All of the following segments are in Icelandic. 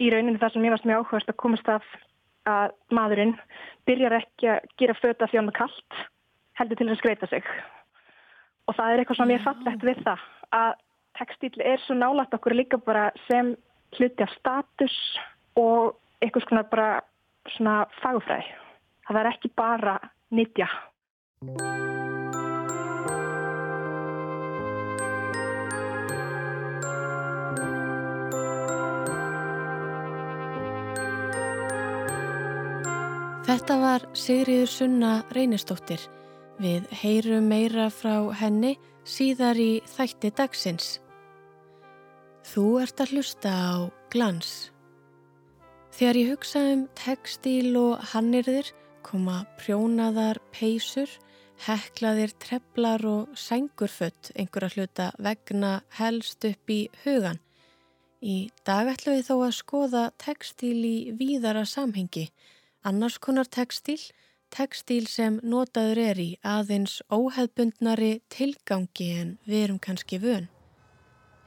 í rauninu það sem ég varst mjög áhugast að komast af að maðurinn byrjar ekki að gera föta því hann er kallt heldur til að skreita sig. Og það er eitthvað sem ég er fallegt við það að textil er svo nálat okkur líka bara sem hluti af status og eitthvað svona bara svona fagfræði það er ekki bara nýtja Þetta var Sigriður Sunna Reynistóttir. Við heyrum meira frá henni síðar í þætti dagsins. Þú ert að hlusta á glans. Þegar ég hugsa um textíl og hannirðir koma prjónaðar peysur, heklaðir treflar og sængurfött einhverja hluta vegna helst upp í hugan. Í dag ætlum við þó að skoða textíl í víðara samhengi Annars konar textíl, textíl sem notaður er í aðeins óheðbundnari tilgangi en við erum kannski vön.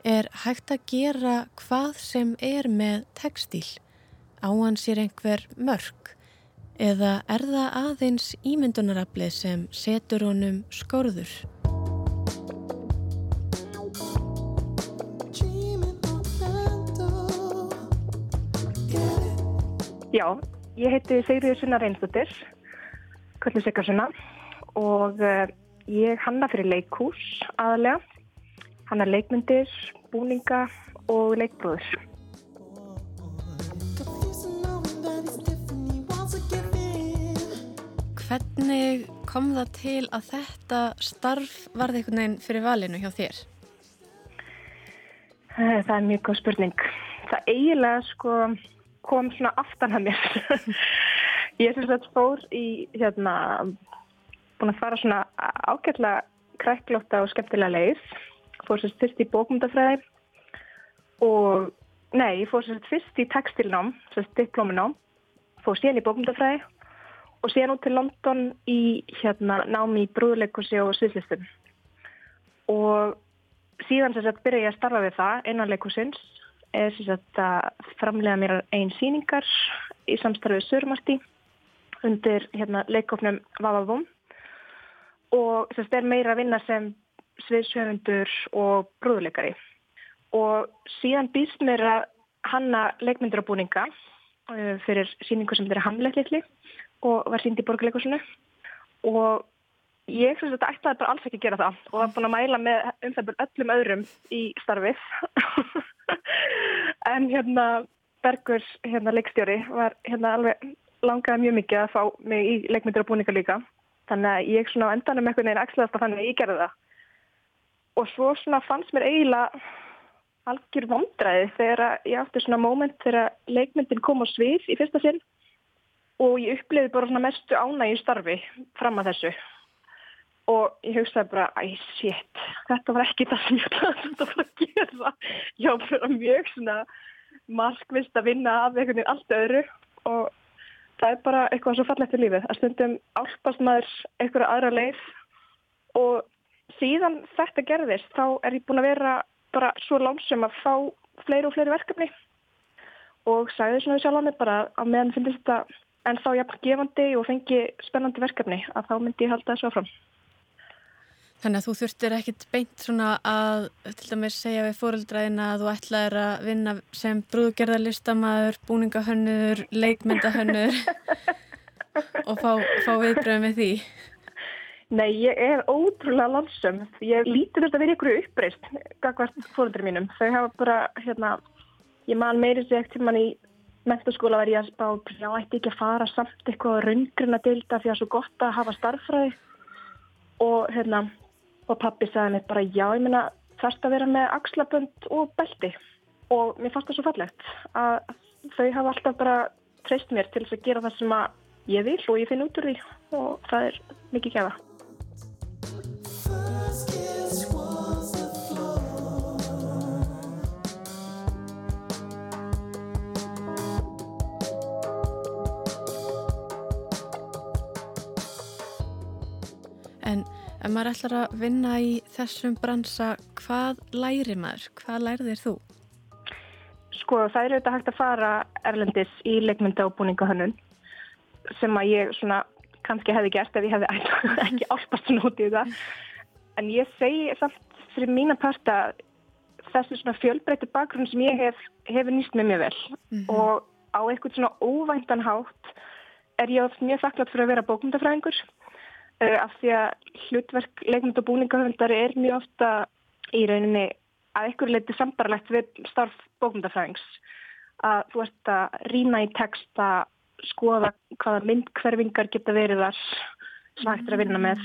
Er hægt að gera hvað sem er með textíl? Áan sér einhver mörg? Eða er það aðeins ímyndunaraflið sem setur honum skorður? Já, Ég heiti Sigriður Sunna Reynsdóttir, Kvöldur Siggarssona og uh, ég hanna fyrir leikhús aðalega. Hanna leikmyndir, búninga og leikbrúður. Hvernig kom það til að þetta starf varði einhvern veginn fyrir valinu hjá þér? Eh, það er mjög góð spurning. Það eiginlega sko kom svona aftan að mér. Ég syns að fór í hérna búin að fara svona ágætla kræklóta og skemmtilega leið. Fór sérst fyrst í bókmyndafræði og nei, fór sérst fyrst í textilnám sérst diplominám fór síðan í bókmyndafræði og síðan út til London í hérna námi í brúðleikursi og sviðlistum og síðan sérst byrja ég að starfa við það einan leikursins er að framlega mér einn síningar í samstarfið Sörmarti undir hérna, leikofnum Vavavum og þetta er meira að vinna sem sviðsjöfundur og brúðuleikari. Og síðan býst mér að hanna leikmyndir á búninga uh, fyrir síningu sem þetta er Hamletleikli og var sínd í borgarleikursinu og ég syns að þetta ætlaði bara alls ekki að gera það og var búin að mæla með um það öllum öðrum í starfið. En hérna Bergur, hérna leikstjóri var hérna alveg langaði mjög mikið að fá mig í leikmyndir og búningar líka. Þannig að ég svona á endanum eitthvað neina axlaðast að þannig að ég gerði það. Og svo svona fannst mér eiginlega algjör vondræði þegar ég átti svona móment þegar leikmyndin kom á svið í fyrsta sinn og ég uppliði bara svona mestu ánægi starfi fram að þessu og ég hugsaði bara, æ, shit, þetta var ekki það sem ég ætlaði að gera. Ég var bara mjög svona markvist að vinna af einhvern veginn allt öðru og það er bara eitthvað svo fallegt í lífið. Að stundum álpast maður einhverja aðra leið og síðan þetta gerðist þá er ég búin að vera bara svo lánsum að fá fleiri og fleiri verkefni og sagði svona við sjálf á mig bara að meðan finnst þetta en þá jafn gefandi og fengi spennandi verkefni að þá myndi ég halda þessu áfram. Þannig að þú þurftir ekkit beint svona að til dæmis segja við fóröldræðina að þú ætlaðir að vinna sem brúðgerðarlistamæður, búningahönnur, leikmyndahönnur og fá, fá viðbröðum með því. Nei, ég er ótrúlega lansum. Ég líti þetta að vera ykkur uppreist gagvart fóröldri mínum. Þau hafa bara, hérna, ég man meiri sig ekkert til mann í mentaskóla ég að spá, já, ætti ekki að fara samt eitthvað raungruna dilda því að svo gott að hafa starffræði og hérna og pappi sagði mér bara já, ég meina þarfst að vera með axlabönd og belti. Og mér fannst það svo fallegt að þau hafa alltaf bara treyst mér til þess að gera það sem að ég vil og ég finn út úr því. Og það er mikið gefa. Ef maður ætlar að vinna í þessum bransa, hvað læri maður? Hvað læri þér þú? Sko, það er auðvitað hægt að fara erlendis í leikmynda og búningahönnun sem að ég svona kannski hefði gert ef ég hefði ekki álpast í það. En ég segi samt fyrir mína parta þessi svona fjölbreytti bakgrunn sem ég hef, hefur nýst með mjög vel mm -hmm. og á eitthvað svona óvæntan hátt er ég oft mjög þakklátt fyrir að vera bókmyndafræðingur af því að hlutverk leikmynd og búningahöndar er mjög ofta í rauninni að einhverju leiti sambarlegt við starf bókmyndafræðings að þú ert að rýna í texta skoða hvaða myndkverfingar geta verið þar sem hægt er að vinna með.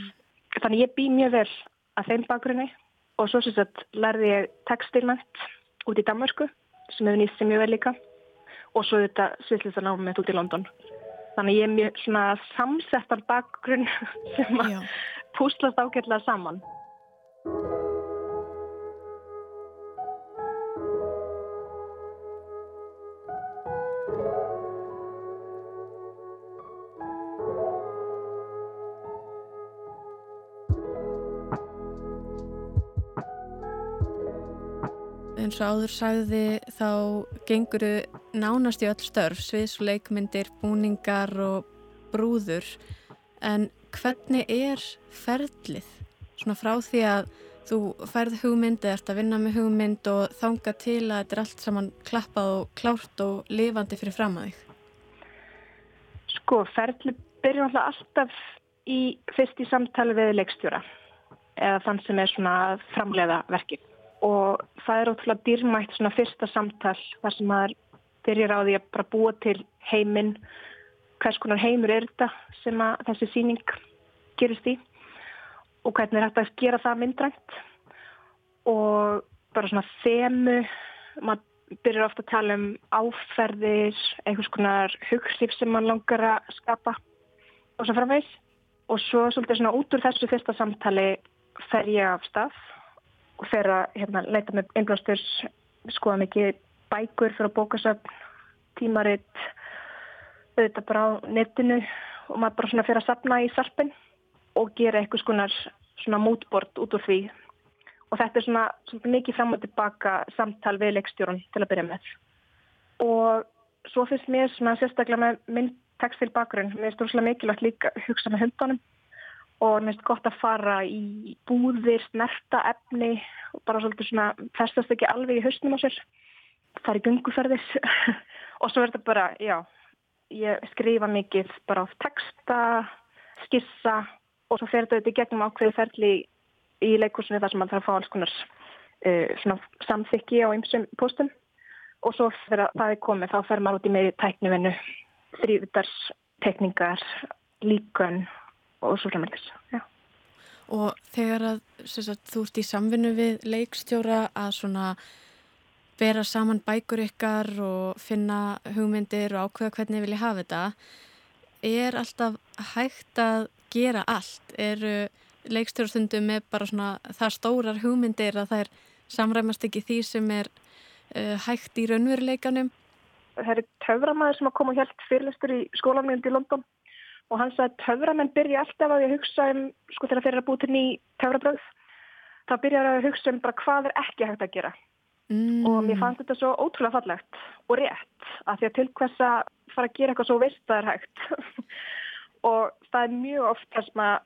Þannig ég bý mjög vel að þeim bakgrunni og svo sem sagt lærði ég textilmænt út í Danmarku sem hefur nýst sem mjög vel líka og svo þetta sviðslista námið út í London. Þannig ég er mjög svona samsettan bakgrunn sem að púslast ágætlega saman. eins og áður sagði þá genguru nánast í öll störf, sviðsleikmyndir, búningar og brúður en hvernig er ferlið? Svona frá því að þú færð hugmyndi, ert að vinna með hugmynd og þanga til að þetta er allt saman klappað og klárt og lifandi fyrir fram að þig? Sko, ferlið byrjum alltaf í fyrst í samtali við leikstjóra eða þann sem er svona framleiða verkið og það er ótrúlega dýrmætt svona fyrsta samtal þar sem maður byrjar á því að bara búa til heiminn. Hvers konar heimur er þetta sem að þessi síning gerist í? Og hvernig er þetta að gera það myndrænt? Og bara svona þemu maður byrjar ofta að tala um áferðir einhvers konar hugslíf sem maður langar að skapa og svo framvegs og svo svolítið svona út úr þessu fyrsta samtali fer ég af stað og fer að hérna, leita með einblástur skoða mikið bækur fyrir að bóka sögn, tímaritt auðvitað bara á netinu og maður bara svona fyrir að sapna í sarpin og gera eitthvað skonar svona mútbord út úr því. Og þetta er svona, svona mikið fram og tilbaka samtal við leikstjórun til að byrja með. Og svo finnst mér svona sérstaklega með minn tekstil bakgrunn, mér finnst það mikilvægt líka hugsa með hundunum og mér finnst gott að fara í búðir, snerta efni og bara svolítið svona festast ekki alveg í hausnum á sér fara í gunguferðis og svo er þetta bara, já ég skrifa mikið bara á texta skissa og svo fer þetta í gegnum ákveði ferli í leikursinu þar sem mann þarf að fá alls konar uh, samþykki á ymsum postum og svo þegar það er komið þá fer maður út í meiri tæknuvinnu þrývitars, tekningar líkun og svo framhengis Og þegar að sagt, þú ert í samvinnu við leikstjóra að svona vera saman bækur ykkar og finna hugmyndir og ákveða hvernig vilja hafa þetta er alltaf hægt að gera allt? Eru leikstjórastundum með bara svona það stórar hugmyndir að það er samræmast ekki því sem er uh, hægt í raunveruleikanum? Það er töframæður sem að koma helt fyrirlistur í skólanmjönd í London og hann sagði að töframenn byrja alltaf að hugsa um, sko þegar þeir eru að búið til ný töfrabröð, þá byrja að hugsa um bara hvað er ekki hægt að gera mm. og mér fannst þetta svo ótrúlega fallegt og rétt að því að til hvers að fara að gera eitthvað svo vist það er hægt og það er mjög oft þess að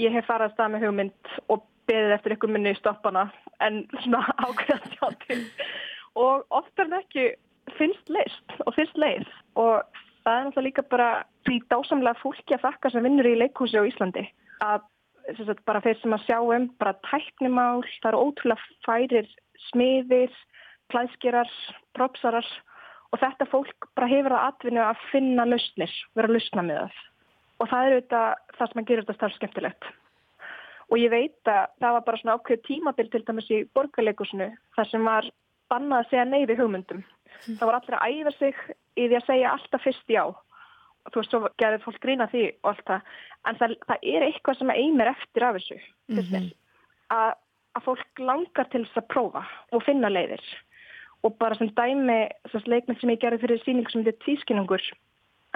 ég hef farað að stað með hugmynd og beðið eftir ykkur minni í stoppana en svona ákveðast hjá til. Og oftar en ekki finnst leist og finnst leið. Og það er náttúrulega líka bara því dásamlega fólki að þakka sem vinnur í leikhúsi á Íslandi að bara þeir sem að sjá um bara tæknimál, það eru ótrúlega færir smiðir, klæðskerar, propsarar og þetta fólk bara hefur að atvinna að finna lausnir, vera að lausna með það. Og það er auðvitað það sem að gera þetta starf skemmtilegt. Og ég veit að það var bara svona ákveð tímabil til dæmis í borgarleikusinu þar sem var bannað að segja neyði hugmyndum. Það voru allir að æfa sig í því að segja alltaf fyrst já. Þú veist, svo gerður fólk grína því og allt það, en það, það er eitthvað sem einir eftir af þessu mm -hmm. að, að fólk langar til þess að prófa og finna leiðir. Og bara sem dæmi leikmynd sem ég gerði fyrir síning sem þetta er tvískinungur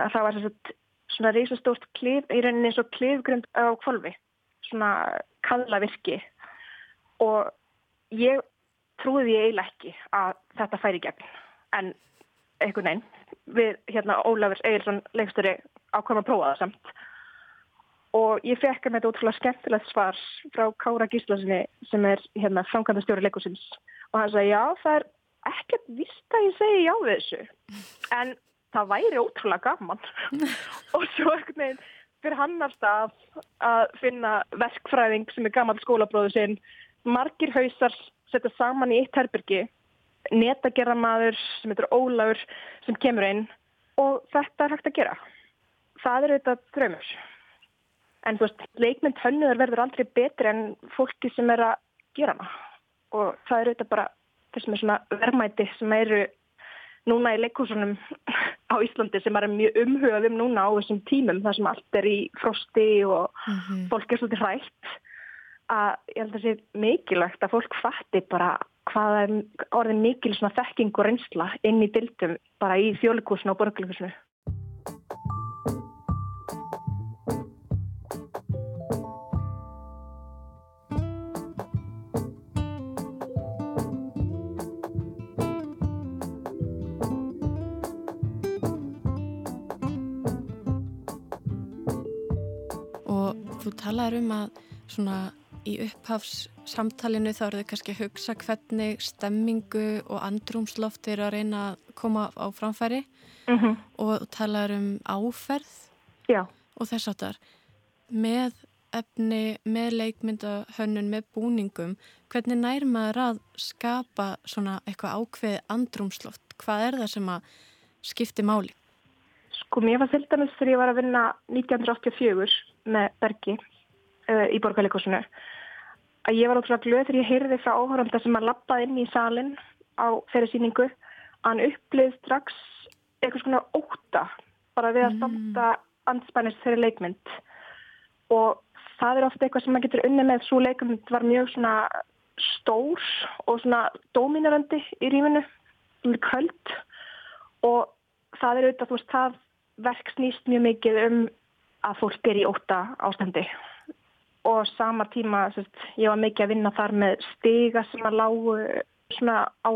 að það var svona, svona reysastórt klif, í rauninni eins og klifgrund á kvolvi, svona kallavirki. Og ég trúði ég eiginlega ekki að þetta færi gegn. En einhvern veginn við hérna Ólafur Egilson leikstöri ákvæm að prófa það samt og ég fekk með þetta ótrúlega skemmtilegt svar frá Kára Gíslasinni sem er hérna framkvæmdastjóri leikusins og hann sagði já það er ekkert vist að ég segi já við þessu. En það væri ótrúlega gaman. Og svo ekkert með fyrir hann alltaf að finna verkfræðing sem er gammal skólabróðu sinn. Margir hausar setja saman í eitt herbyrgi netagerðamaður sem heitur Ólafur sem kemur inn. Og þetta er hægt að gera. Það er auðvitað dröymur. En þú veist, leikmynd hönnuður verður aldrei betri en fólki sem er að gera hana. Og það er auðvitað bara þessum er svona verðmæti sem eru núna í leikúsunum á Íslandi sem er mjög umhugaðum núna á þessum tímum þar sem allt er í frosti og mm -hmm. fólk er svolítið hrætt að ég held að það sé mikilvægt að fólk fatti bara hvað er orðin mikil svona þekking og reynsla inn í dildum bara í þjólikúsinu og borgarleikusinu. Þú talaður um að svona í upphafs samtalinu þá eru þau kannski að hugsa hvernig stemmingu og andrumsloft er að reyna að koma á framfæri mm -hmm. og tala um áferð Já. og þess það með efni, með leikmyndahönnun, með búningum hvernig nær maður að skapa svona eitthvað ákveð andrumsloft hvað er það sem að skipti máli? Sko mér var til dæmis þegar ég var að vinna 1984 með Bergi uh, í borgarleikosinu að ég var ótrúlega glöð þegar ég heyrði frá áhöranda sem að lappaði inn í salin á þeirri síningu að hann upplið strax eitthvað svona óta bara við að mm. standa anspænist þeirri leikmynd og það er ofta eitthvað sem maður getur unni með svo leikmynd var mjög svona stór og svona dominarandi í rífinu kvöld og það er auðvitað þú veist það verk snýst mjög mikið um að fólk er í óta ástandi og sama tíma sérst, ég var mikið að vinna þar með stiga sem að lágu svona á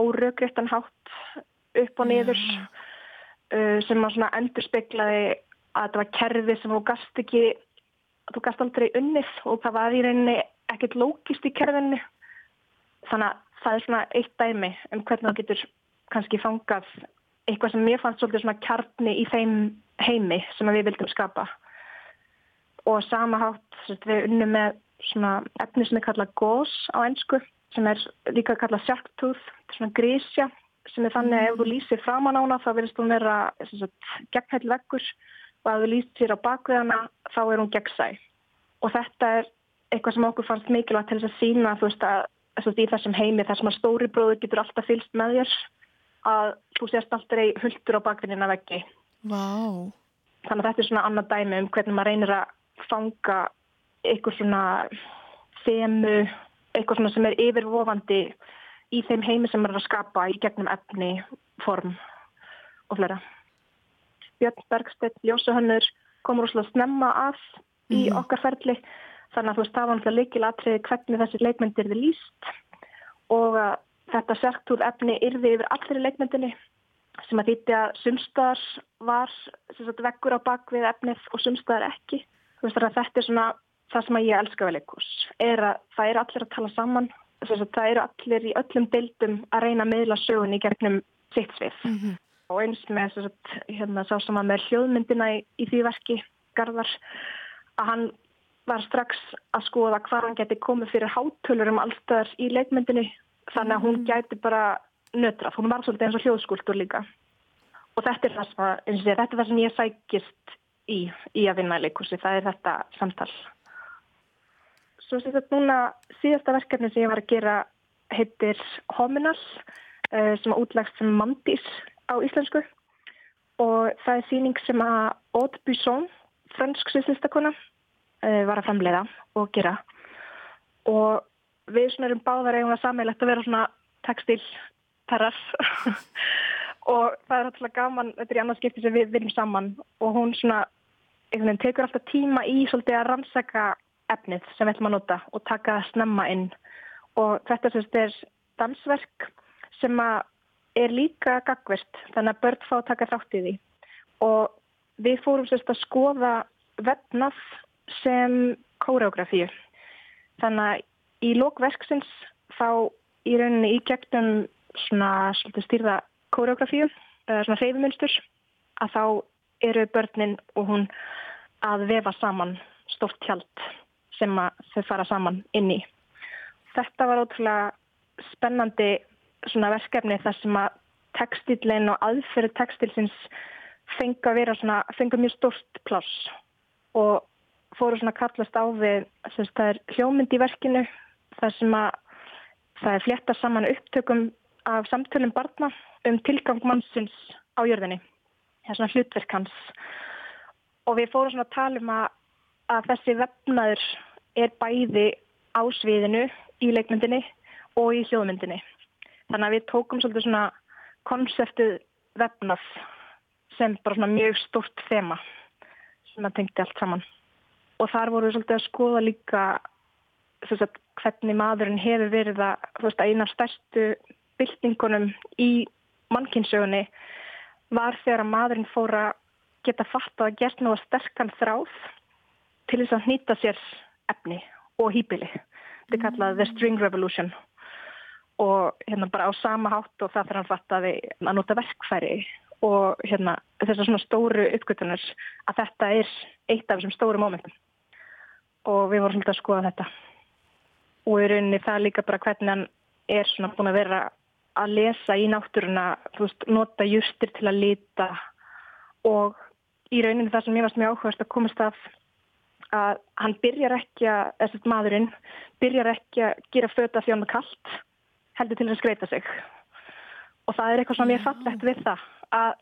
óröggréttan hátt upp og niður mm. uh, sem að svona endur speiklaði að þetta var kerfi sem þú gast ekki þú gast aldrei unnið og það var í rauninni ekkert lókist í kerfinu þannig að það er svona eitt dæmi um hvernig það getur kannski fangað eitthvað sem mér fannst svolítið svona kjarni í þeim heimi sem við vildum skapa. Og sama hátt við unnum með svona efni sem er kallað gós á ennsku sem er líka kallað sjarktúð, svona grísja sem er þannig að ef þú lýsir framan ána þá verðist hún vera gegnhæll vekkur og ef þú lýsir á bakveðana þá er hún gegnsæ. Og þetta er eitthvað sem okkur fannst mikilvægt til þess að sína þú veist að þess í þessum heimi þar sem að stóri bróður getur alltaf fylst með þér að þú sést rey hultur á bakveðina veggi wow. þannig að þetta er svona annað dæmi um hvernig maður reynir að fanga eitthvað svona þemu, eitthvað svona sem er yfirvofandi í þeim heimi sem er að skapa í gegnum efni, form og flera. Björn Bergstedt, Ljósahönnur komur úrslega snemma að í mm. okkar ferli þannig að þú veist það var náttúrulega leikilatrið hvernig þessi leikmyndir er líst og þetta sérktúð efni yrði yfir allir í leikmyndinni sem að þýtti að sumstaðar var sagt, vekkur á bakvið efnið og sumstaðar ekki. Veist, þetta er svona það sem ég elska er að það eru allir að tala saman það eru allir í öllum deildum að reyna að miðla sögun í gegnum sitt svið. Mm -hmm. og eins með sagt, hérna, sá sem að með hljóðmyndina í, í því verki Garðar að hann var strax að skoða hvað hann geti komið fyrir hátölur um allstæðar í leikmyndinni þannig að hún geti bara nötrað, hún var svolítið eins og hljóðskultur líka. Og þetta er það sem, að, þetta er það sem ég sækist í, í að vinna í leikursi, það er þetta samtal. Svo sé þetta núna síðasta verkefni sem ég var að gera heitir Hominal uh, sem er útlægst sem Mandís á íslensku. Og það er síning sem að Aude Buisson, fransk sviðslistakona, uh, var að framleiða og gera. Og við svona erum báðar eigum að sammeilegt að vera svona textilterrar og það er alltaf gaman, þetta er í annars skipti sem við viljum saman og hún svona veginn tekur alltaf tíma í svolítið að rannsaka efnið sem við ætlum að nota og taka það snemma inn. Og þetta sérst er dansverk sem er líka gagvert þannig að börn fá að taka þátt í því. Og við fórum sérst að skoða vefnað sem kóreografíu. Þannig að í lókverksins þá í rauninni í gegnum svona svolítið stýrða kóreografíu eða svona reyfumunstur að þá eru börnin og hún að vefa saman stort tjald sem þau fara saman inn í. Þetta var ótrúlega spennandi svona verkefni þar sem að textilin og aðferð textilsins fengi að vera svona, fengi mjög stort pláss og fóru svona kallast á við þess að það er hljómynd í verkinu þar sem að það er flétta saman upptökum af samtölum barna um tilgang mannsins á jörðinni. Það er svona hlutverk hans og við fórum svona að tala um að, að þessi vefnaður er bæði á sviðinu í leikmyndinni og í hljóðmyndinni. Þannig að við tókum svolítið svona konseptið vefnað sem bara svona mjög stort þema sem að tengti allt saman. Og þar voru við svolítið að skoða líka sagt, hvernig maðurinn hefur verið að, veist, að eina af stærstu byltingunum í mannkynsögunni var þegar að maðurinn fór að geta fatt að gert nú að sterkan þráð til þess að nýta sér efni og hýpili. Þetta er kallað The String Revolution. Og hérna bara á sama hátt og það fyrir hann fattaði að nota verkfæri og hérna þessar svona stóru uppgötunar að þetta er eitt af þessum stóru mómentum. Og við vorum svolítið að skoða þetta og í rauninni það líka bara hvernig hann er svona búin að vera að lesa í náttúruna, þú veist, nota justir til að lita og í rauninni það sem ég varst mjög áhugast að komast af að hann byrjar ekki að, þessast maðurinn, byrjar ekki að gera föta því hann er kallt, heldur til að skreita sig. Og það er eitthvað sem ég fallegt við það, að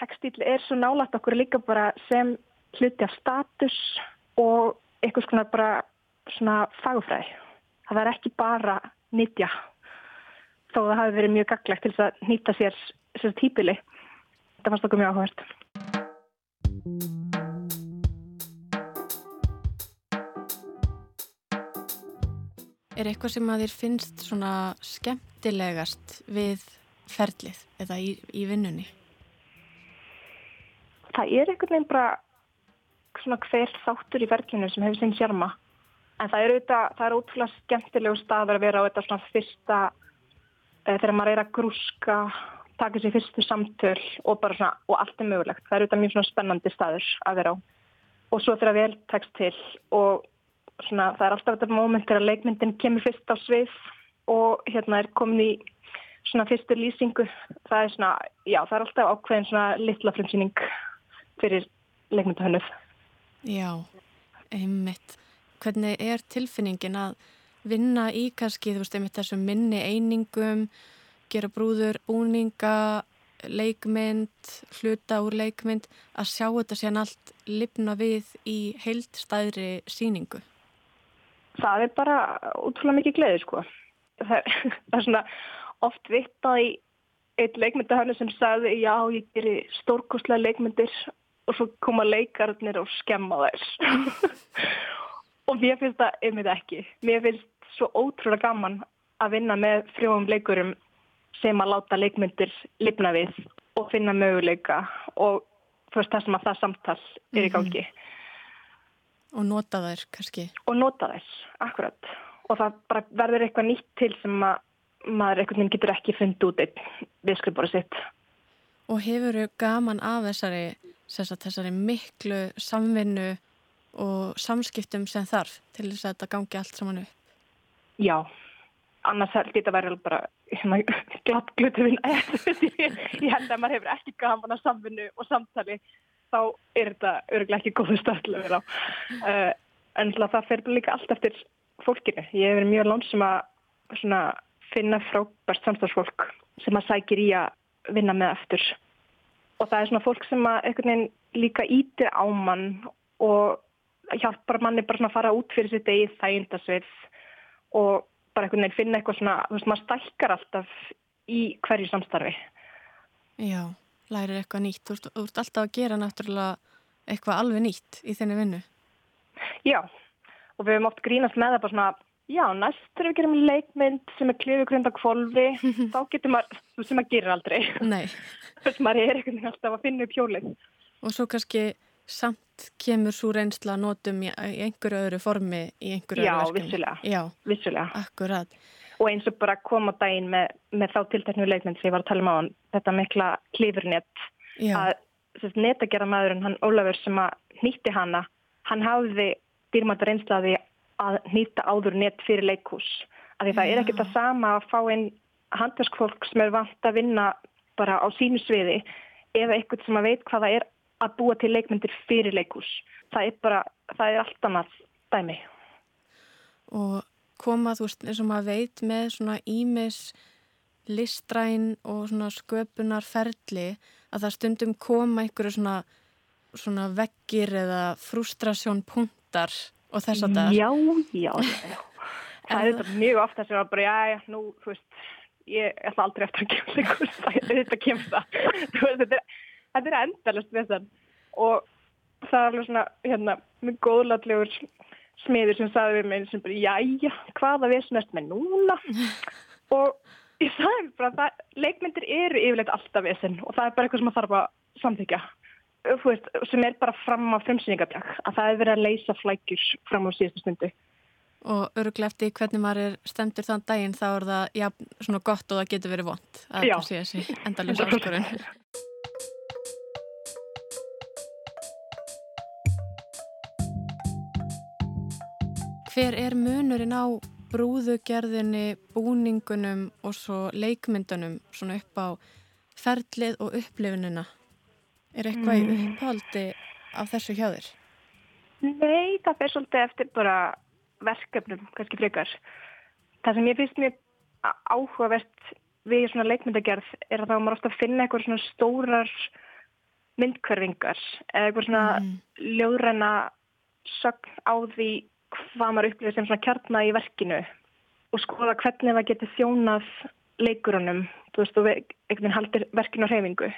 textil er svo nálagt okkur líka bara sem hluti af status og eitthvað svona bara svona fagfræð. Það er ekki bara nýtja, þó það hafi verið mjög gaglegt til að nýta sér sér típili. Þetta fannst okkur mjög áhugast. Er eitthvað sem að þér finnst svona skemmtilegast við ferlið eða í, í vinnunni? Það er einhvern veginn bara svona hver þáttur í ferlinu sem hefur sinn sjarma. En það er auðvitað, það er ótrúlega skemmtilegu staður að vera á þetta svona fyrsta, e, þegar maður er að grúska, taka sér fyrstu samtöl og bara svona, og allt er mögulegt. Það er auðvitað mjög svona spennandi staður að vera á. Og svo þegar vel tekst til og svona, það er alltaf þetta móment þegar leikmyndin kemur fyrst á svið og hérna er komin í svona fyrstur lýsingu. Það er svona, já, það er alltaf ákveðin svona litla frumsýning fyrir leikmyndahönnuð. Já, einmitt. Hvernig er tilfinningin að vinna í kannski, þú veist, einmitt þessum minni einingum, gera brúður, búninga, leikmynd, hluta úr leikmynd, að sjá þetta sér allt lifna við í heildstæðri síningu? það er bara útrúlega mikið gleði sko. Það, það er svona oft vittað í eitt leikmyndahönnu sem sagði já ég gerir stórkostlega leikmyndir og svo koma leikarnir og skemma þess. og mér finnst það einmitt ekki. Mér finnst svo ótrúlega gaman að vinna með frjóum leikurum sem að láta leikmyndir lifna við og finna möguleika og það sem að það samtal er í mhm. gangi. Mm -hmm. Og nota þær kannski. Og nota þær, akkurat. Og það bara verður eitthvað nýtt til sem að maður einhvern veginn getur ekki fundið út einn viðskrifbóri sitt. Og hefur þau gaman af þessari, þessari miklu samvinnu og samskiptum sem þarf til þess að þetta gangi allt saman upp? Já, annars held ég að vera bara hérna, glatt glutu vinna. ég held að maður hefur ekki gaman af samvinnu og samtali þá er þetta öruglega ekki góðu stafl að vera á. Uh, en það fer líka allt eftir fólkinu. Ég hef verið mjög lónsum að finna frábært samstagsfólk sem að sækir í að vinna með eftir. Og það er svona fólk sem að veginn líka ítir á mann og hjálpar manni bara að fara út fyrir sitt eigið þægindasvið og bara einhvern veginn finna eitthvað svona, þú veist, maður stælkar alltaf í hverju samstarfi. Já lærir eitthvað nýtt. Þú ert, þú ert alltaf að gera náttúrulega eitthvað alveg nýtt í þenni vinnu. Já, og við hefum oft grínast með það bara svona, Já, næst þegar við gerum leikmynd sem er klifugrund á kvolvi, þá getur maður, sem maður gerir aldrei. Nei. Þess að maður er veginn alltaf að finna upp hjólið. Og svo kannski samt kemur svo reynsla notum í, einhverju öðru formi í einhverju Já, öðru verkefni. vissulega. Já, Vissulega. akkurat. Og eins og bara koma daginn með, með þá tilteknu leikmynd sem ég var að tala um á hann, þetta mikla klifurnett, að netagjara maðurinn, hann Ólafur sem að nýtti hana, hann hafði dýrmættar einslaði að nýta áður nett fyrir leikhús. Af því það er Já. ekkert það sama að fá inn handverskfólk sem er vant að vinna bara á sínu sviði eða eitthvað sem að veit hvað það er að búa til leikmyndir fyrir leikhús. Það er bara, það er allt annað dæmi. og koma, þú veist, eins og maður veit með svona ímis listræn og svona sköpunarferli að það stundum koma einhverju svona, svona veggir eða frustrasjón punktar og þess að það. Já, já, já. Það er þetta mjög ofta sem að bara, já, já, nú, þú veist, ég ætla aldrei eftir að kemur leikur, þetta kemur það. Þú veist, þetta er, þetta er endalist við þann og það er alveg svona, hérna, mjög góðlatlegur smiður sem sagði við mig sem bara, já, já, hvaða við erst með núna og ég sagði bara, það, leikmyndir eru yfirleitt alltaf við og það er bara eitthvað sem maður þarf að samþykja. Veist, sem er bara fram á frumsýningadag, að það er verið að leysa flækjur fram á síðustu stundu. Og öruglega eftir hvernig maður er stemtur þann daginn þá er það já, svona gott og það getur verið vond að það sé þessi endalus áskorun. Hver er munurinn á brúðugerðinni, búningunum og svo leikmyndunum svona upp á ferlið og upplifunina? Er eitthvað í Mm. upphaldi af þessu hjá þér? Nei, það fer svolítið eftir bara verkefnum, kannski frekar. Það sem ég finnst á- áhugavert við svona leikmyndagerð er að þá maður ofta finna eitthvað svona stórar myndkverfingar eða eitthvað svona Mhm. ljóðræna sögn á því hvað maður upplifir sem svona kjarna í verkinu og skoða hvernig það getur þjónað leikurunum, þú veist, og einhvern veginn haldir verkinu á hreyfingu.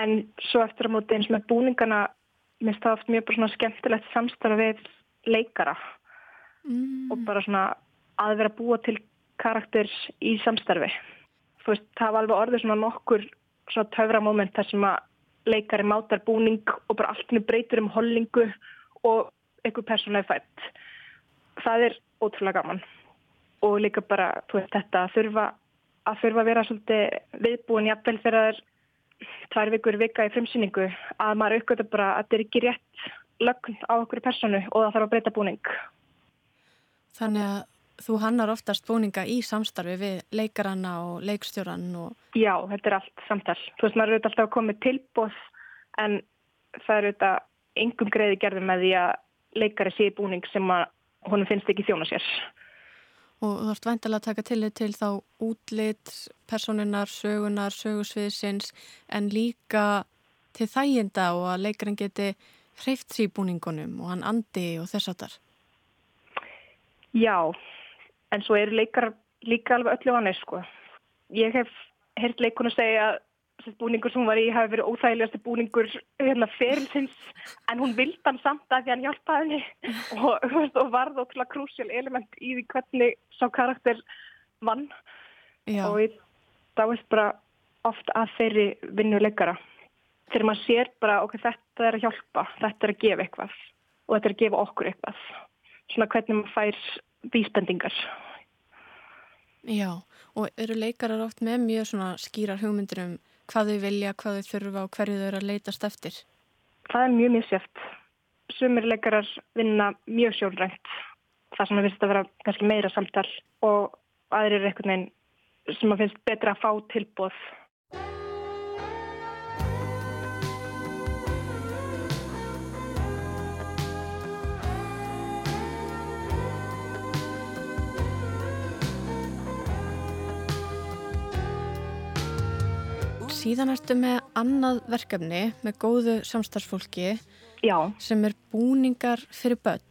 En svo eftir að móti eins með búningana minnst það oft mjög bara svona skemmtilegt samstarf við leikara Mm. og bara svona að vera búa til karakter í samstarfi. Þú veist, það var alveg orðið svona nokkur svona töfra moment þar sem að leikari mátar búning og bara allt henni breytir um hollingu og einhver persóna er fætt. Það er ótrúlega gaman og líka bara, veist, þetta að þurfa að þurfa að vera svolítið viðbúin jafnvel þegar það er tvær vikur vika í frumsýningu að maður aukvölda bara að þetta er ekki rétt lögn á okkur personu og það þarf að breyta búning. Þannig að þú hannar oftast búninga í samstarfi við leikaranna og leikstjóran og Já, þetta er allt samtal. Þú veist, maður er auðvitað alltaf að koma tilbóð en það er auðvitað engum greiði gerði með því að leikari sé í búning sem honum finnst ekki þjóna sér. og þú ert væntalega að taka tillit til þá útlit, personinnar, sögunar, sögusviðsins en líka til þæginda og að leikarinn geti hreift sér í búningunum og hann andi og þess að þar. Já, en svo eru leikar líka alveg öllu annir, sko. Ég hef heyrt leikonu segja að þessi búningur sem hún var í hafi verið óþægilegasti búningur hérna ferilsins en hún vildi hann samt að því hann hjálpaði henni. Og, veist, og varð ótrúlega krúsjál element í því hvernig sá karakter vann. Já, og ég dáist bara oft að þeirri vinnu leikara. Þegar maður sér bara ok, þetta er að hjálpa, þetta er að gefa eitthvað. Og þetta er að gefa okkur eitthvað. Svona hvernig maður fær vísbendingar. Já, og eru leikarar oft með mjög svona skýrar hugmyndir um hvað þau vilja, hvað þau þurfa og hverju þau eru að leitast eftir. það er mjög misjöft sumir leikarar vinna mjög sjálfrænt. Það sem að finnst að vera kannski meira samtal og aðrir er veginn sem að finnst betra að fá tilbúð Síðan ertu með annað verkefni með góðu samstarfsfólki já, sem er búningar fyrir börn.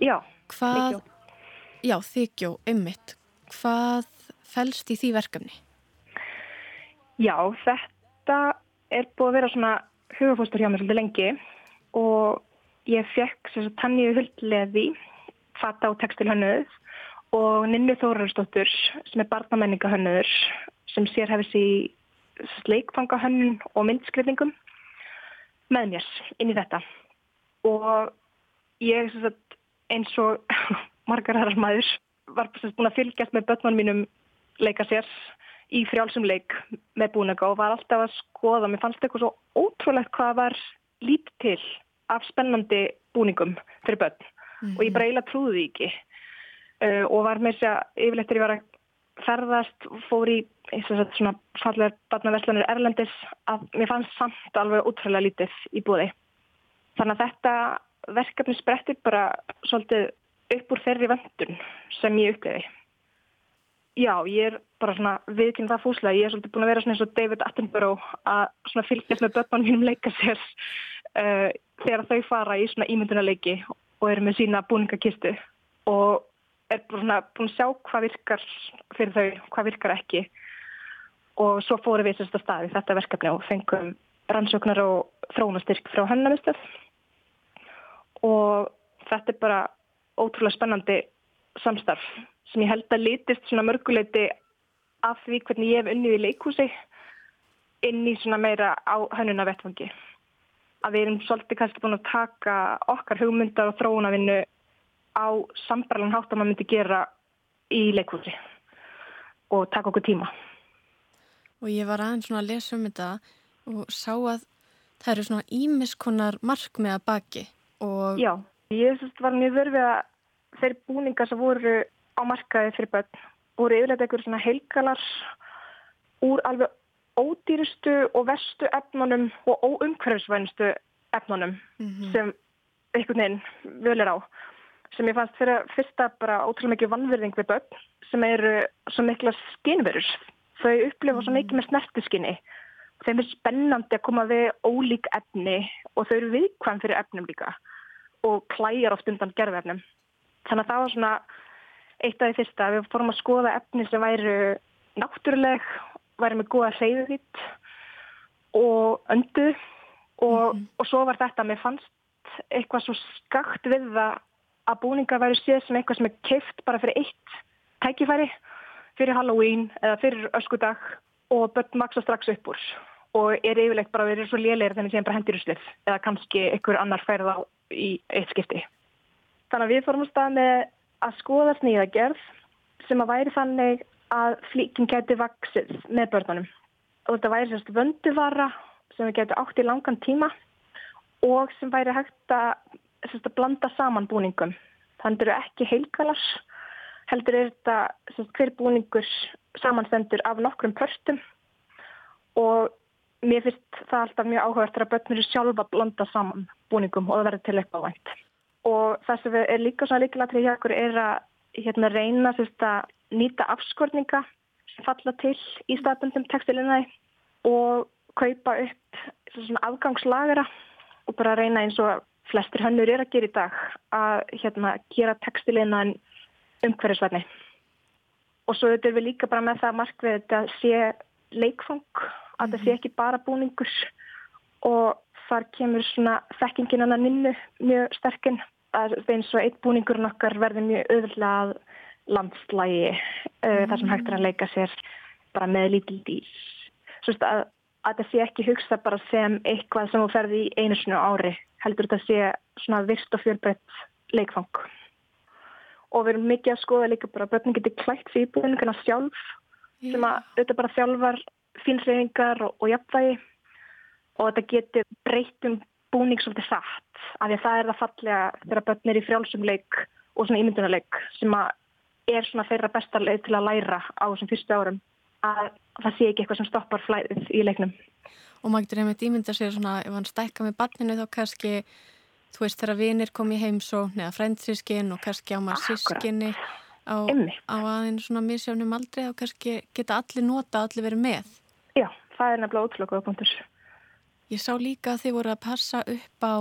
já, Hvað, Þykjó. já, þykjó, einmitt. Hvað felst í því verkefni? Já, þetta er búið að vera svona hugafóstur hjá mér svolítið lengi og ég fekk tanniðu huldleði fata og textilhönnuð og Ninnu Þórardsdóttur sem er barnamenningahönnur sem sér hefðis í sleikfangahönnun og myndskriðningum með mér inn í þetta. Og ég sagt, eins og margar herrar maður var búin að fylgjast með börnunum mínum leika sér í frjálsum leik með búinaka og var alltaf að skoða. Mér fannst eitthvað svo ótrúlegt hvað var lít til af spennandi búningum fyrir börn. Mm -hmm. og ég bara eiginlega trúði ekki. Uh, og var með þess að yfirleitt er ég var að ferðast fór í svona fallega barnaverslanir Erlendis að mér fannst samt alveg útrúlega lítið í búði þannig að þetta verkefni sprettir bara svolítið upp úr þeirri vendun sem ég uppleði Já, ég er bara svona viðkynna það fúslega. Ég er svolítið búin að vera svona eins og David Attenborough að fylgjast með börnum mínum leika sér uh, þegar þau fara í svona ímyndunarleiki og eru með sína búningakistu. Og er svona búin að sjá hvað virkar fyrir þau, hvað virkar ekki og svo fóru við sérst að staði þetta verkefni og fengum rannsóknar og þrónastyrk frá hennamistöð og þetta er bara ótrúlega spennandi samstarf sem ég held að litist svona mörguleiti af því hvernig ég hef unnið í leikhúsi inn í svona meira á hennuna vettfangi. Að við erum svolítið kannski búin að taka okkar hugmyndar og þróunavinnu á sambarlan hátt að maður myndi gera í leikhúsi og taka okkur tíma. Og ég var aðeins svona að lesa um þetta og sá að það eru svona ímiskonar markmiða baki. Og... Já, ég var mjög verfið að þeir búningar sem voru á markaði fyrir börn voru yfirlega eitthvað svona heilgalar úr alveg ódýrustu og vestu efnunum og óumhverfisvænustu efnunum mm -hmm. sem einhvern veginn völir á sem ég fannst fyrir fyrsta bara ótrúlega mikið vannverðing við börn sem eru svo mikla skinverur þau upplifa svo mikið með snertiskinni þeim er spennandi að koma við ólík efni og þau eru viðkvæm fyrir efnum líka og klæjar oft undan gerðefnum þannig að það var svona eitt af því fyrsta við fórum að skoða efni sem væru náttúruleg, væri með góða hreyðvitt og öndu og, mm og svo var þetta að mér fannst eitthvað svo skakt við það að búningar væri séð sem eitthvað sem er keift bara fyrir eitt tækifæri fyrir Halloween eða fyrir öskudag og börn maksa strax upp úr og er yfirlegt bara vera svo lélegir þennig sem bara hendir úr slið eða kannski einhver annar færð á í eitt skipti. Þannig að við fórum að stað með að skoða sníðagerð sem að væri þannig að flíkin geti vaksið með börnunum. Og þetta væri sérst vönduvara sem við getum átt í langan tíma og sem væri hægt að, að blanda saman búningum. Þannig eru ekki heilkvælas, heldur er þetta sérst, hver búningur samanstendur af nokkrum pörstum og mér finnst það alltaf mjög áhugast að börnur sjálfa að blanda saman búningum og það verður til eitthvað vænt og það sem er líka svona líkilatri hjá okkur er að hérna, reyna að nýta afskorninga sem falla til í staðbundum textilinnaði og kaupa upp svona afgangslagera og bara reyna eins og flestir hönnur er að gera í dag að hérna, gera textilinnaðin umhverfisvætni og svo þetta er við líka bara með það markvið þetta sé leikfang að það sé mhm. ekki bara búningur og þar kemur svona þekkingin annar nynnu mjög sterkinn að eins og eitt búningurinn okkar verði mjög öðvöldlega að landslægi uh, mm. þar sem hægt er að leika sér bara með lítil dýr. Svo að, að það sé ekki hugsa bara sem eitthvað sem þú ferði í einu snu ári heldur þetta sé svona virst og fjölbreytt leikfang. Og við erum mikið að skoða líka bara að börnum getur klætt fyrir búninguna sjálf yeah. sem að þetta bara þjálfar fínsreyfingar og, og jafnvægi og þetta getur breytum búning svolítið satt af því að það er það fallega þegar börn er í frjálsumleik og svona ímyndunarleik sem að er svona þeirra besta leið til að læra á þessum fyrstu árum að það sé ekki eitthvað sem stoppar flæðið í leiknum. Og maður getur einmitt ímynda sér svona ef hann stækka með barninu þá kannski þú veist þegar vinir kom í heimsón eða frændsískin og kannski á maður sískinni á, á aðeins svona misjónum aldrei og kannski geta allir nota, allir verið með. Já, það er nefnilega góða punktur. Ég sá líka að þið voru að passa upp á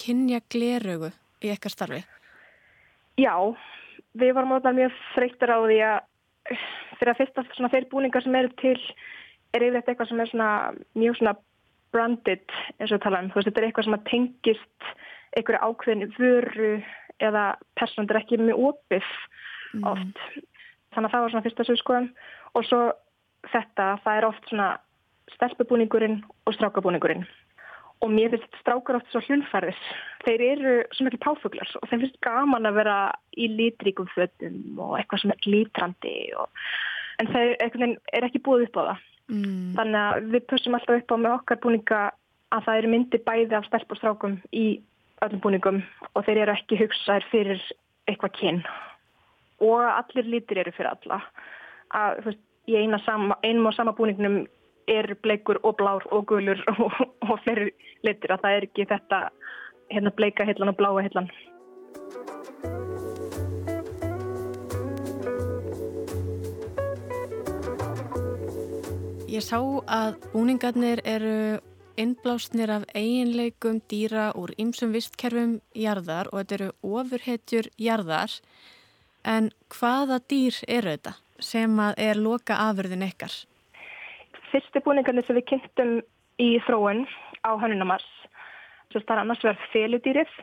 kynja glerögu í eitthvað starfi. Já, við varum átta mjög freyttur á því að fyrir að fyrsta svona þeir búningar sem eru til er yfirleitt eitthvað sem er svona mjög svona branded eins og tala um. Þú veist, þetta er eitthvað sem tengist einhverju ákveðinu vöru eða personður ekki mjög opið mm. oft. Þannig að það var svona fyrsta sögskoðum og svo þetta, það er oft svona stelpubúningurinn og strákabúningurinn. Og mér finnst strákar oft svo hlunfærðis. Þeir eru svo mikil páfuglar og þeim finnst gaman að vera í lítríkum fötum og eitthvað sem er lítrandi. Og... En þeir er ekki búið upp á það. Mm. Þannig að við pössum alltaf upp á með okkar búninga að það eru myndi bæði af stelp og strákum í öllum búningum og þeir eru ekki hugsaðir fyrir eitthvað kyn. Og allir lítir eru fyrir alla. Að, veist, í einum og sama búningnum er bleikur og blár og gulur og, og fleiri litur að það er ekki þetta hérna bleika hillan og bláa hillan. Ég sá að búningarnir eru innblásnir af eiginleikum dýra úr ymsum vistkerfum jarðar og þetta eru ofurhetjur jarðar en hvaða dýr eru þetta sem er loka afurðin ykkar? Fyrstu búningarnir sem við kynntum í þróun á hannunamars það er annars verið feludýrið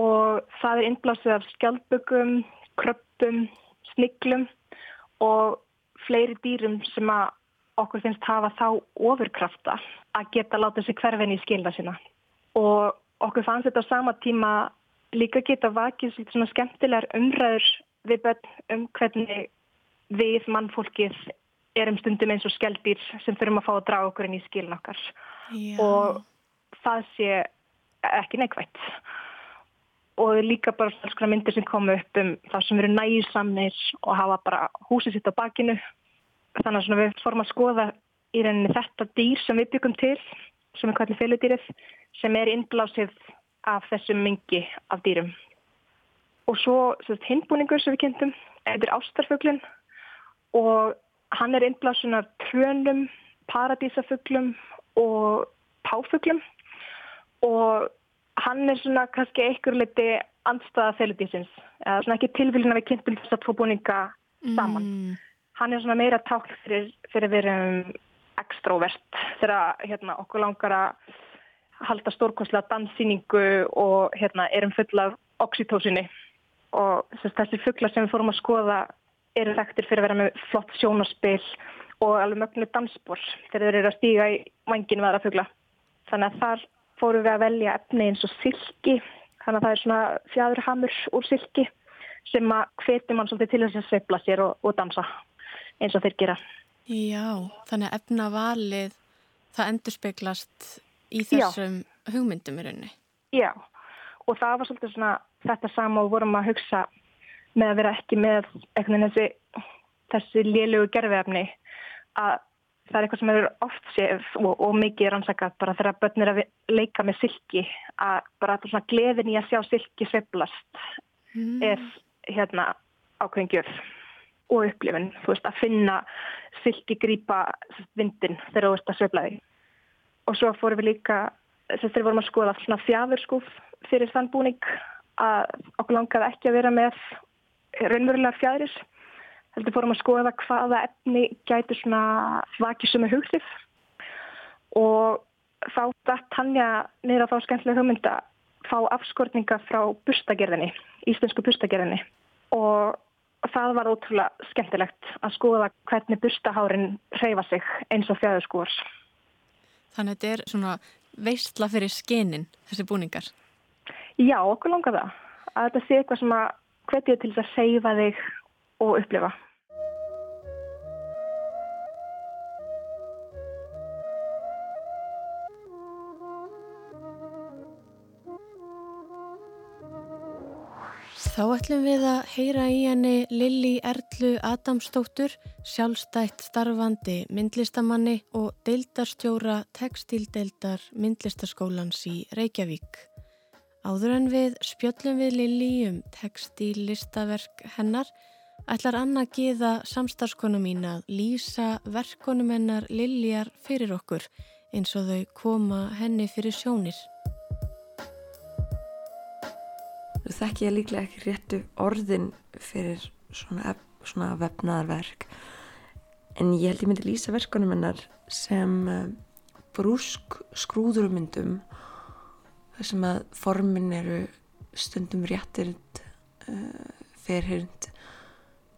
og það er innblásið af skjaldbögum, kröppum, sniglum og fleiri dýrum sem að okkur finnst hafa þá ofurkrafta að geta látið sér hverfinn í skilða sína. Og okkur fannst þetta á sama tíma líka geta vakið svona skemmtilegar umræður við börn um hvernig við mannfólkið erum stundum eins og skeldýr sem þurfum að fá að draga okkur inn í skilin okkar. Já. og það sé ekki neikvægt og líka bara svona myndir sem komu upp um það sem eru nægisamnir og hafa bara húsið sitt á bakinu. Þannig að við fórum að skoða í reyninni þetta dýr sem við byggum til sem er kallið féludýrið sem er innblásið af þessum mingi af dýrum. Og svo hindbúningur sem við kynntum, þetta er ástarfuglin og Hann er innblásun af trönum, paradísafuglum og páfuglum og hann er svona kannski einhver liti andstaða feludísins. Það er svona ekki tilvílin að við kynntum þess að tvo búninga saman. Mm. Hann er svona meira tákl fyrir, fyrir að vera ekstrovert þegar hérna, okkur langar að halda stórkoslega danssýningu og hérna, erum fulla af oxytósinni og þessi fugglar sem við fórum að skoða eru þekktir fyrir að vera með flott sjónaspill og alveg mögnu dansból þegar þeir eru að stíga í vanginu aðra fugla. Þannig að þar fórum við að velja efni eins og silki, þannig að það er svona fjadurhamur úr silki sem að hvetir mann svolítið til þess að sveifla sér og, og dansa eins og þeir gera. Já, þannig að efnavalið það endur speiklast í þessum Já. hugmyndum í rauninni. Já, og það var svolítið svona þetta sama og vorum að hugsa með að vera ekki með þessi, þessi lélögu gerfiðafni að það er eitthvað sem er oft séð og, og mikið rannsakað bara þegar börnir að leika með silki að bara svona gleðin í að sjá silki sveplast mm. er hérna ákveðingjöf og upplifin, þú veist, að finna silki grýpa vindin þegar þú veist að sveplaði og svo fórum við líka þess að við vorum að skoða svona fjafurskúf fyrir þann búning að okkur langaði ekki að vera með raunverulega fjæðris heldur fórum að skoða hvaða efni gæti svona vakið sem er huglif og þá dætt Tanja niður á þá skemmtilega hugmynda fá afskortninga frá bustagerðinni, íslensku bustagerðinni og það var ótrúlega skemmtilegt að skoða hvernig bustahárin reyfa sig eins og fjæðurskúars. Þannig að þetta er svona veistla fyrir skenin, þessi búningar? Já, okkur langar það. Að þetta sé eitthvað sem að hvetja til þess að seifa þig og upplifa. Þá ætlum við að heyra í henni Lilli Erlu Adamsdóttur, sjálfstætt starfandi myndlistamanni og deildarstjóra textildeildar myndlistaskólans í Reykjavík. Áður en við spjöllum við Lili um textílistaverk hennar ætlar Anna Gíða samstarskonu mín að lýsa verkonum hennar Liljar fyrir okkur eins og þau koma henni fyrir sjónir. Þú þekk ég líklega ekki réttu orðin fyrir svona, svona vefnaðarverk en ég held ég myndi lýsa verkonum hennar sem eh, brúsk skrúðurumyndum þar sem að formin eru stundum réttirnd uh, ferhyrnd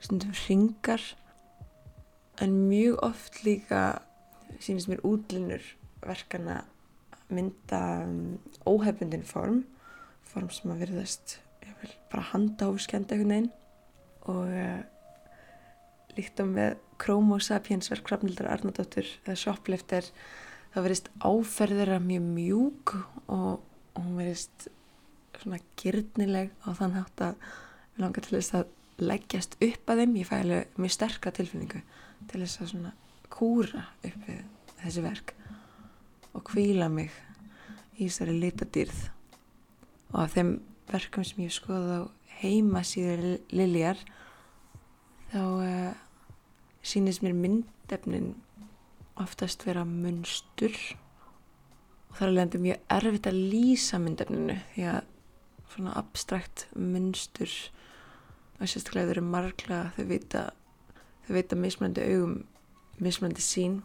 stundum ringar en mjög oft líka sínist mér útlinur verkana mynda um, óhefbundin form form sem að verðast bara handahófskend eitthvað neinn og uh, líkt á með Chromo Sapiens verk Hrafnildar Arnardóttur eða Shoplifter það verðist áferðira mjög mjúk og, og hún verðist svona gyrnileg á þann hátt að við langar til þess að leggjast upp að þeim. Ég fæ alveg mjög sterka tilfinningu til þess að svona kúra upp við þessi verk og kvíla mig í þessari litadýrð. Og af þeim verkum sem ég skoði á heima síður Liljar þá uh, sínist mér myndefnin oftast vera munstur og það er alveg mjög erfitt að lýsa myndefninu því að svona abstrakt munstur og sérstaklega þau eru margla þau vita vita mismöndi augum mismöndi sín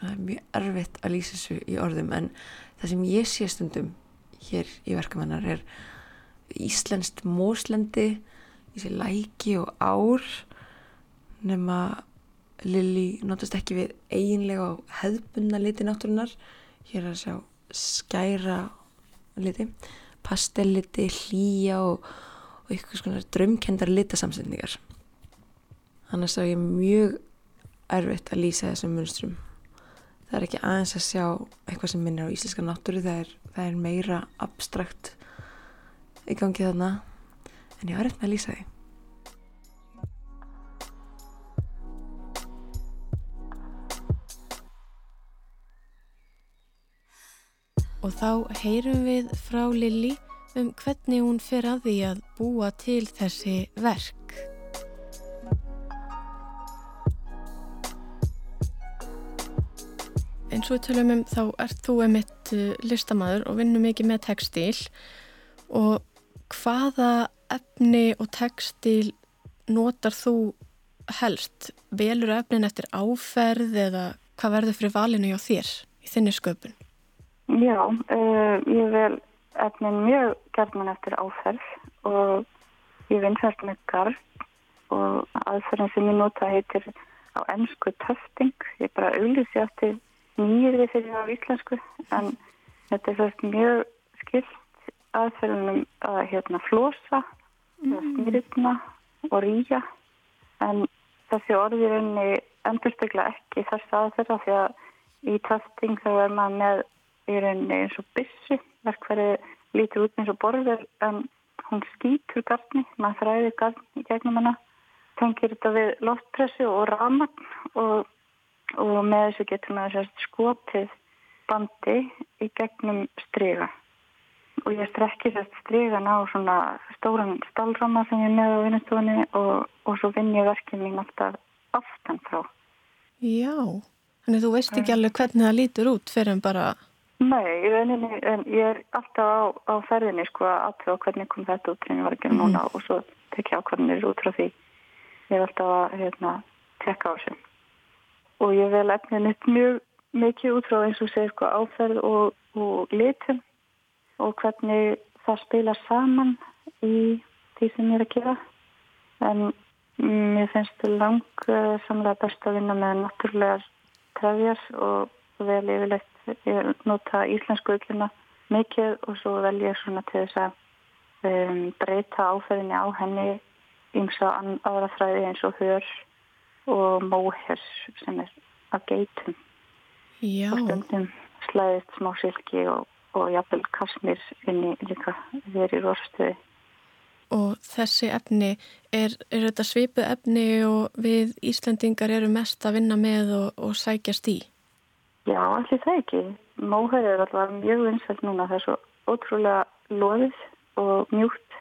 það er mjög erfitt að lýsa þessu í orðum en það sem ég sé stundum hér í verkamennar er íslenskt móslendi í sér læki og ár nema Lili notast ekki við eiginlega og hefðbunna liti náttúrunar hér að sjá skæra liti pastelliti, hlýja og, og eitthvað svona drömkendar litasamsendingar þannig að ég mjög erfitt að lýsa þessum munstrum. Það er ekki aðeins að sjá eitthvað sem minnir á íslenska náttúru það er, það er meira abstrakt í gangi þarna en ég var eftir með að lýsa því Og þá heyrum við frá Lilli um hvernig hún fer að því að búa til þessi verk. eins og við tölum um þá ert þú emitt uh, listamæður og vinnum mikið með textil og hvaða efni og textil notar þú helst? Velur efnin eftir áferð eða hvað verður fyrir valinu hjá þér í þinni sköpun? Já, uh, ég vel efnin mjög gerðman eftir áferð og ég vinn fyrst með garð og aðferðin sem ég nota heitir á ennsku töfting. Ég bara auðvisi eftir nýjirði fyrir það á íslensku en þetta er fyrst mjög skilt aðferðunum að hérna flosa, mm. smyrna og rýja en þessi orði rauninni endurstegla ekki þess aðferða því að í testing þá er maður með í rauninni eins og byssu. Verkverði lítur út eins og borður en hún skýtur garni, maður þræðir garni í gegnum hana tengir þetta við loftpressu og raman og og með þessu getur maður skotið bandi í gegnum stryga og ég strekki þess strygan á svona stóran stálrama sem ég er með á vinnastofunni og, og svo vinn ég verkið mín alltaf aftan frá. Já, þannig þú veist ekki alveg hvernig það lítur út fyrir en bara Nei, rauninni, en ég er alltaf á, á ferðinni sko að aðtöða hvernig kom þetta út sem ég var ekki núna mm. og svo tekja á hvernig það er út frá því. Ég er alltaf að hérna, tekka á þessu. Og ég vel efnin upp mjög mikið út frá eins og segir sko áferð og, og litum og hvernig það spila saman í því sem ég er að gera. En mér finnst lang uh, samlega best að vinna með náttúrulegar trefjar og vel yfirlegt ég nota íslensku öllina mikið og svo vel ég svona til þess að um, breyta áferðinni á henni eins og aðra fræði eins og hör og móhers sem er af geitum Já. og stundum slæðist smá silki og, og jafnvel kasmir inn í líka þeir í rorstöði Og þessi efni, er, er þetta svipu efni og við Íslandingar eru mest að vinna með og, og sækjast í? Já, allir það ekki. Móhæri er alltaf mjög vinsælt núna. Það er svo ótrúlega loðið og mjúkt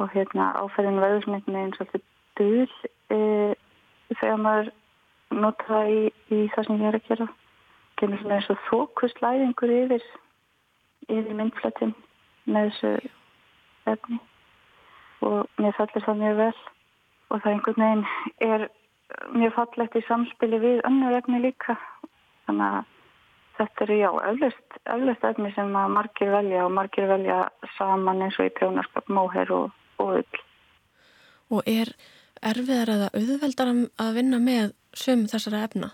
og hérna áferðin veðusmyndin er eins og alltaf döl e, þegar maður nota það í, í það sem ég er að gera kemur svona eins og þókuslæðingur yfir yfir myndflættin með þessu efni og mér fallir það mjög vel og það einhvern veginn er mjög fallegt í samspili við önnur efni líka þannig að þetta eru já, eflust efni sem að margir velja og margir velja saman eins og í prjónarskap, móher og, og ull Og er erfiðar eða auðveldar að vinna með söm þessara efna?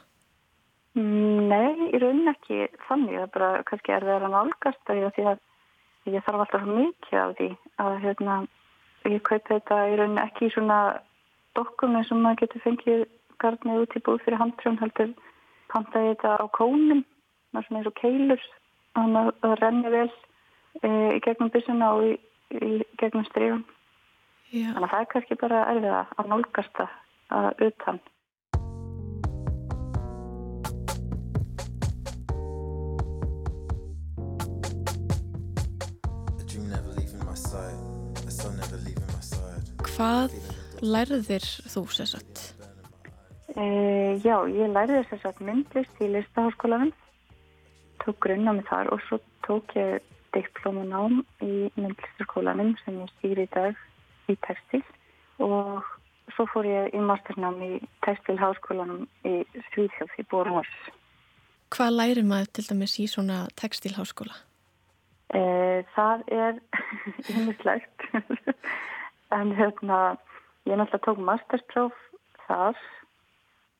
Nei, í raunin ekki þannig. Það er bara kannski erfiðar að nálgast því að ég þarf alltaf mikið af því að hérna, ég kaupi þetta í raunin ekki í svona dokkum eins og maður getur fengið garnið út í búð fyrir handtrjón heldur pantaði þetta á kónum svona eins og keilur þannig að það renni vel e, í gegnum byssuna og í, í gegnum strífum þannig að það er kannski bara erfiða að nálgast það utan. Hvað lærðir þú sérsagt? Uh, já, ég lærði þess að myndlist í listaháskólanum, tók grunna með þar og svo tók ég diplómanám í myndlistarskólanum sem ég stýri í dag í textil og svo fór ég í masternám í textilháskólanum í Svíðhjóð í Bormors. Hvað læri maður til dæmis í svona textilháskóla? Uh, það er ymmislegt en hérna ég náttúrulega tók masterpróf þar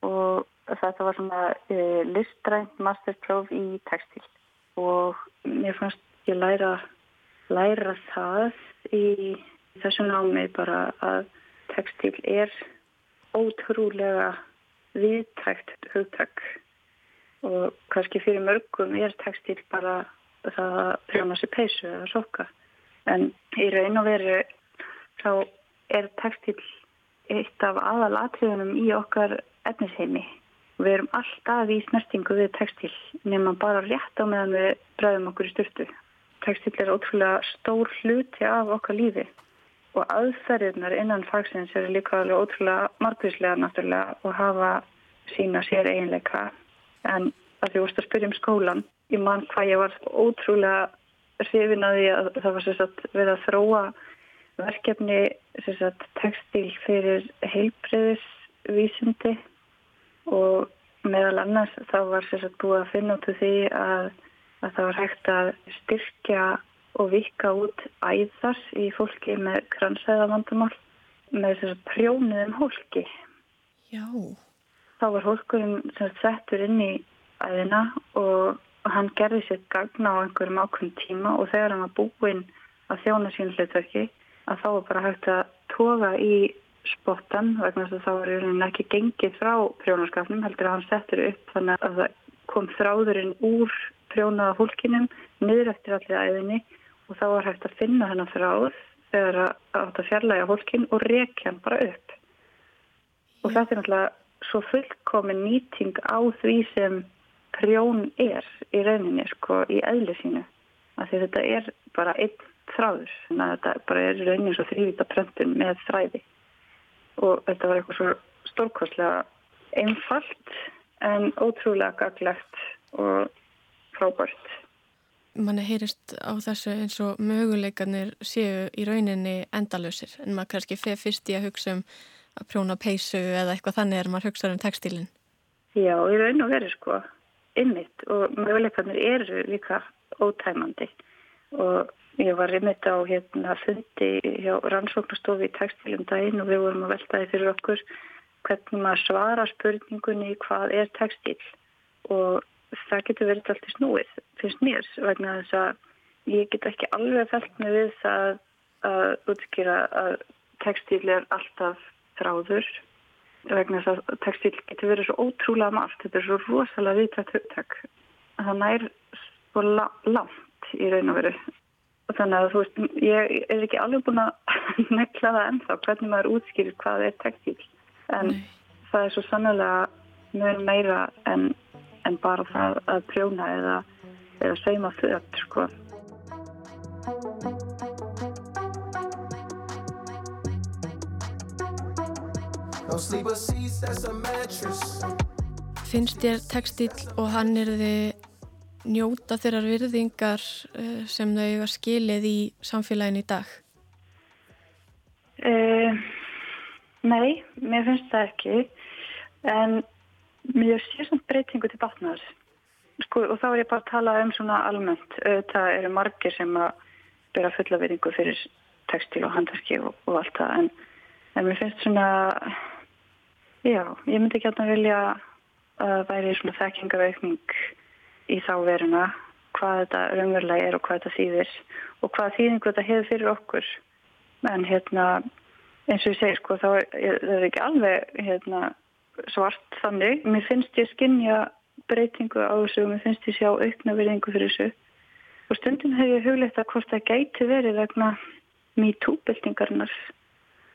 og þetta var svona uh, listrænt masterpróf í textil. Og mér fannst ég læra, læra það í þessum námi bara að textil er ótrúlega viðtækt hugtak. Og kannski fyrir mörgum er textil bara það að prjóna sér peysu eða soka en í raun og veru þá er textil eitt af aðalatriðunum í okkar efnisheimi. Við erum alltaf í snertingu við textil nema bara rétt á meðan við bræðum okkur í styrtu. Textil er ótrúlega stór hluti af okkar lífi og aðferðirnar innan fagsins eru líka alveg ótrúlega margvíslega náttúrulega og hafa sína sér eiginleika. En að því vorst að spyrja um skólan, ég mann hvað ég var ótrúlega hrifin að því að það var sérstaklega við að þróa verkefni sérstaklega textil fyrir heilbreyðisvísindi og meðal annars þá var sérstaklega búið að finna út úr því að, að það var hægt að styrkja og vika út æðar í fólki með kransæðavandamál með sérstaklega prjónuðum hólki. Já. Þá var hólkurinn settur inn í æðina og hann gerði sér gagna á einhverjum ákveðin tíma og þegar hann var búinn að þjóna sín hlutverki að þá var bara hægt að toga í spottan vegna þess að þá var hann ekki gengið frá prjónarskapnum heldur að hann settur upp þannig að það kom þráðurinn úr prjónaða hólkinum niður eftir allir æðinni og þá var hægt að finna hennar þráð þegar að átt að fjarlæga hólkin og rekja hann bara upp. Og þetta er náttúrulega svo fullkomin nýting á því sem prjón er í rauninni sko í eðli sínu. Af því þetta er bara einn þráður þannig að þetta bara er rauninni svo þrývita pröntun með þræði og þetta var eitthvað svo stórkostlega einfalt en ótrúlega gaglegt og frábært. Manni heyrist á þessu eins og möguleikarnir séu í rauninni endalösir en maður kannski feð fyrst í að hugsa um að prjóna peysu eða eitthvað þannig er maður hugsa um textilin. Já, í raun og veru sko ymmit og möguleikarnir eru líka ótæmandi og Ég var reymitt á hérna fundi hjá rannsóknastofi í textilum daginn og við vorum að veltaði fyrir okkur hvernig maður svara spurningunni hvað er textil? Og það getur verið allt í snúið finnst mér vegna þess að ég get ekki alveg fælt með við það að útskýra að textil er alltaf þráður vegna þess að textil getur verið svo ótrúlega margt, þetta er svo rosalega hugtak. Að það nær svo langt í raun og veru þannig að þú veist, ég er ekki alveg búin að nekla það ennþá hvernig maður útskýrir hvað er textil en Nei. það er svo sannlega mjög meira en, en bara það að prjóna eða, eða seima þögt sko. Finnst þér textil og hann er þið njóta þeirrar virðingar uh, sem þau hefur skilið í samfélagin í dag? Uh, nei, mér finnst það ekki. En mér sé svona breytingu til batnaðar. Sko, og þá er ég bara að tala um svona almennt. Það eru margir sem að byrja fulla virðingu fyrir textil og handverki og, og allt það. En, en mér finnst svona já, ég myndi ekki að vilja að væri svona þekkingaveikning í þá veruna hvað þetta raunverulega er og hvað þetta þýðir og hvað þýðingu þetta hefur fyrir okkur. En hérna eins og ég segi sko þá er það ekki alveg hérna, svart þannig. Mér finnst ég skinja breytingu á þessu og mér finnst ég sjá aukna verðingu fyrir þessu. Og stundum hef ég huglegt að hvort það gæti verið vegna mjög túbildingarnar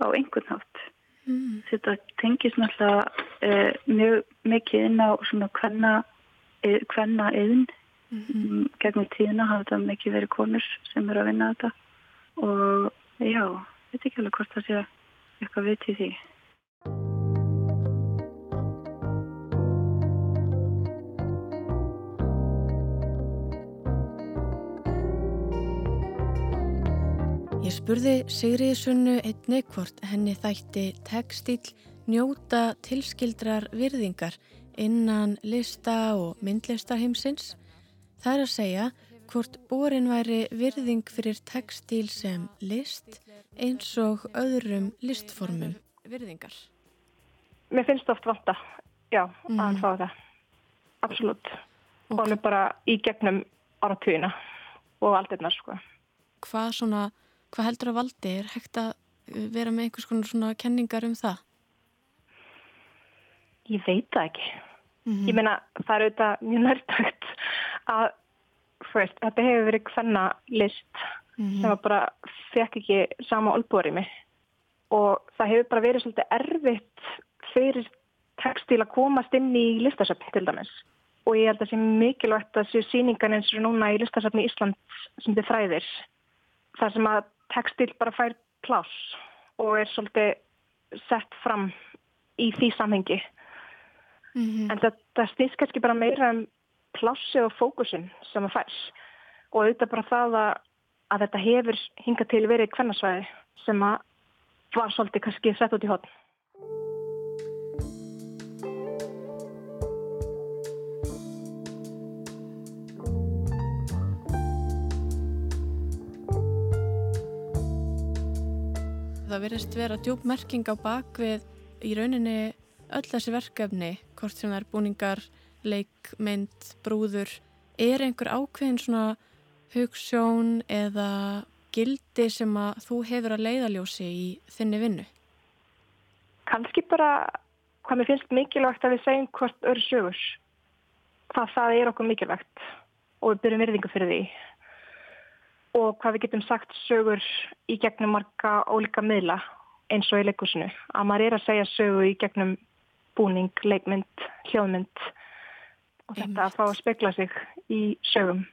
á einhvern hátt. Mm. þetta tengis náttúrulega eh, mjög mikið inn á svona hvenna hvenna eðin mm -hmm. gegnum tíðina hafa þetta mikið verið konur sem eru að vinna þetta. Og já, veit ekki alveg hvort það sé eitthvað vitið því. Ég spurði Sigriði Sunnu einni hvort henni þætti tekstíl njóta tilskildrar virðingar innan lista og myndlista heimsins. Það er að segja hvort borin væri virðing fyrir tekstíl sem list eins og öðrum listformum virðingar. Mér finnst oft vanta, já, mm. að fá það. Absolut. Okay. Alveg bara í gegnum áratvíðina og aldeirnar, sko. Hvað svona, hvað heldur að valdi er hægt að vera með einhvers konar svona kenningar um það? Ég veit það ekki. Mm -hmm. Ég meina það er auðvitað mjög nærtagt að first, þetta hefur verið hvenna list mm -hmm. sem bara fekk ekki sama olbúrið mig og það hefur bara verið svolítið erfitt fyrir tekstil að komast inn í listasöfn til dæmis og ég held að það sé mikilvægt að séu síningan eins og núna í listasöfni Ísland sem þið fræðir þar sem að tekstil bara fær pláss og er svolítið sett fram í því samhengi Mm -hmm. En það, það stýst kannski bara meira um plássi og fókusin sem að færs og auðvitað bara það að, að þetta hefur hingað til verið kvennasvæði sem að var svolítið kannski sett út í hotn. Það verðist vera djúpmerking á bakvið í rauninni öll þessi verkefni, hvort sem það er búningar, leikmynd, brúður, er einhver ákveðin svona hugssjón eða gildi sem að þú hefur að leiðaljósi í þinni vinnu? Kanski bara hvað mér finnst mikilvægt að við segjum hvort öru sögur. Hvað það er okkur mikilvægt og við byrjum virðingu fyrir því. Og hvað við getum sagt sögur í gegnum marga ólika miðla eins og í leikusinu. Að maður er að segja sögu í gegnum búning, leikmynd, hljóðmynd og þetta að fá að spekla sig í sögum.